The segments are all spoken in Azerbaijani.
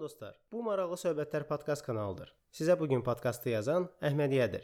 Salam dostlar. Bu maraqlı söhbətlər podkast kanalıdır. Sizə bu gün podkastı yazan Əhmədiyədir.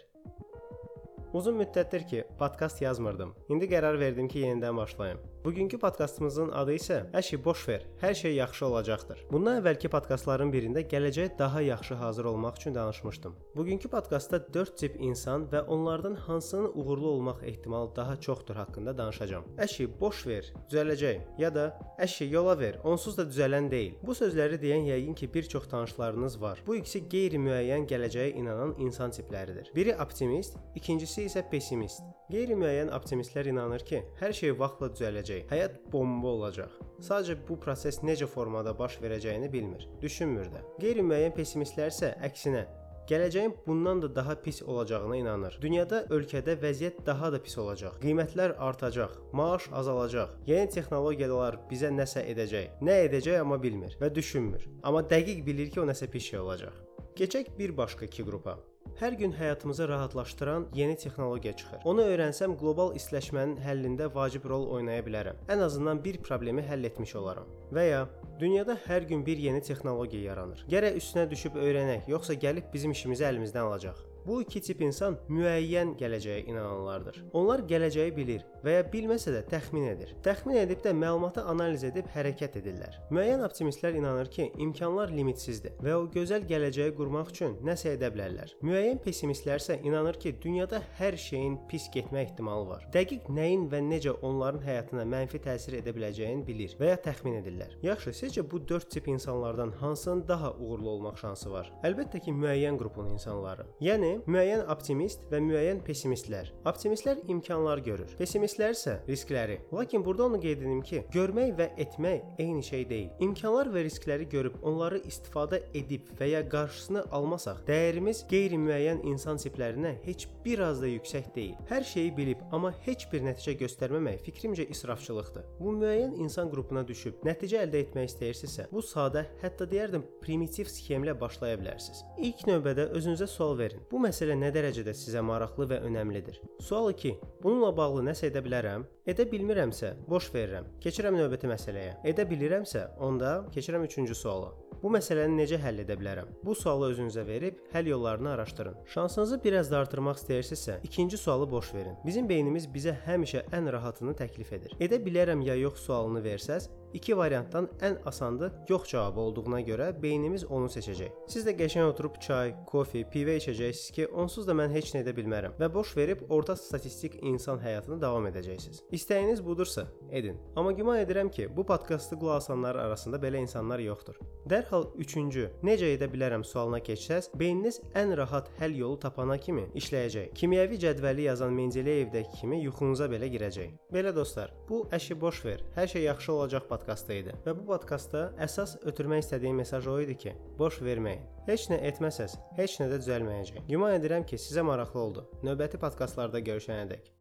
Uzun müddətdir ki, podkast yazmırdım. İndi qərar verdim ki, yenidən başlayım. Bugünkü podkastımızın adı isə "Hər şey boş ver, hər şey yaxşı olacaqdır." Bundan əvvəlki podkastların birində gələcəyə daha yaxşı hazır olmaq üçün danışmışdım. Bugünkü podkastda 4 tip insan və onlardan hansının uğurlu olmaq ehtimalı daha çoxdur haqqında danışacağam. Şey boş ver, düzələcək ya da şey yola ver, onsuz da düzələn deyil. Bu sözləri deyən yəqin ki, bir çox tanışlarınız var. Bu ikisi qeyri-müəyyən gələcəyə inanan insan tipləridir. Biri optimist, ikincisi isə pessimist. Qeyri-müəyyən optimistlər inanır ki, hər şey vaxtla düzələcək, həyat bomba olacaq. Sadəcə bu proses necə formada baş verəcəyini bilmir, düşünmür də. Qeyri-müəyyən pessimistlər isə əksinə Gələcəyin bundan da daha pis olacağına inanır. Dünyada, ölkədə vəziyyət daha da pis olacaq. Qiymətlər artacaq, maaş azalacaq. Yeni texnologiyalar bizə nəsə edəcək. Nə edəcək amma bilmir və düşünmür. Amma dəqiq bilir ki, o nəsə pis şey olacaq. Keçək bir başqa iki qrupa. Hər gün həyatımızı rahatlaşdıran yeni texnologiya çıxır. Onu öyrənsəm qlobal istiləşmənin həllində vacib rol oynaya bilərəm. Ən azından bir problemi həll etmiş olaram. Və ya dünyada hər gün bir yeni texnologiya yaranır. Gərək üstünə düşüb öyrənək, yoxsa gəlib bizim işimizi əlimizdən alacaq. Bu iki tip insan müəyyən gələcəyə inananlardır. Onlar gələcəyi bilir və ya bilməsə də təxmin edir. Təxmin edib də məlumatı analiz edib hərəkət edirlər. Müəyyən optimistlər inanır ki, imkanlar limitsizddir və o gözəl gələcəyi qurmaq üçün nəsə edə bilərlər. Müəyyən pessimistlər isə inanır ki, dünyada hər şeyin pis getmə ehtimalı var. Dəqiq nəyin və necə onların həyatına mənfi təsir edə biləcəyini bilir və ya təxmin edirlər. Yaxşı, sizcə bu 4 tip insanlardan hansının daha uğurlu olmaq şansı var? Əlbəttə ki, müəyyən qrupun insanları. Yəni müəyyən optimist və müəyyən pessimistlər. Optimistlər imkanlar görür, pessimistlər isə riskləri. Lakin burada onu qeyd edim ki, görmək və etmək eyni şey deyil. İmkanlar və riskləri görüb onları istifadə edib və ya qarşısını almasaq, dəyərimiz qeyri-müəyyən insan tiplərinə heç bir az da yüksək deyil. Hər şeyi bilib, amma heç bir nəticə göstərməmək fikrimcə israfçılıqdır. Bu müəyyən insan qrupuna düşüb nəticə əldə etmək istəyirsinizsə, bu sadə, hətta deyərdim primitiv sxemlə başlaya bilərsiniz. İlk növbədə özünüzə sual verin. Bu məsələ nə dərəcədə sizə maraqlı və önəmlidir? Sual 2. Bununla bağlı nəsə edə bilərəm? Edə bilmirəmsə, boş verirəm. Keçirəm növbəti məsələyə. Edə bilirəmsə, onda keçirəm 3-cü suala. Bu məsələni necə həll edə bilərəm? Bu sualı özünüzə verib həll yollarını araşdırın. Şansınızı biraz da artırmaq istəyirsinizsə, ikinci sualı boş verin. Bizim beynimiz bizə həmişə ən rahatını təklif edir. Edə bilərəm ya yox sualını versəz, iki variantdan ən asanı yox cavabı olduğuna görə beynimiz onu seçəcək. Siz də qəşəng oturub çay, kofe, pivə içəcəksiniz ki, onsuz da mən heç nə edə bilmərəm və boş verib orta statistik insan həyatını davam edəcəksiniz. İstəyiniz budursa, edin. Amma güman edirəm ki, bu podkastı qulaq asanlar arasında belə insanlar yoxdur. Dərhal 3-cü necə edə bilərəm sualına keçsəz, beyniniz ən rahat həll yolu tapana kimi işləyəcək. Kimyəvi cədvəli yazan Mendeleyevdəki kimi yuxunuza belə girəcək. Belə dostlar, bu əşi boş ver. Hər şey yaxşı olacaq podkastı idi. Və bu podkastda əsas ötürmək istədiyim mesaj o idi ki, boş verməyin. Heç nə etməsəz, heç nə də düzəlməyəcək. Güman edirəm ki, sizə maraqlı oldu. Növbəti podkastlarda görüşənədək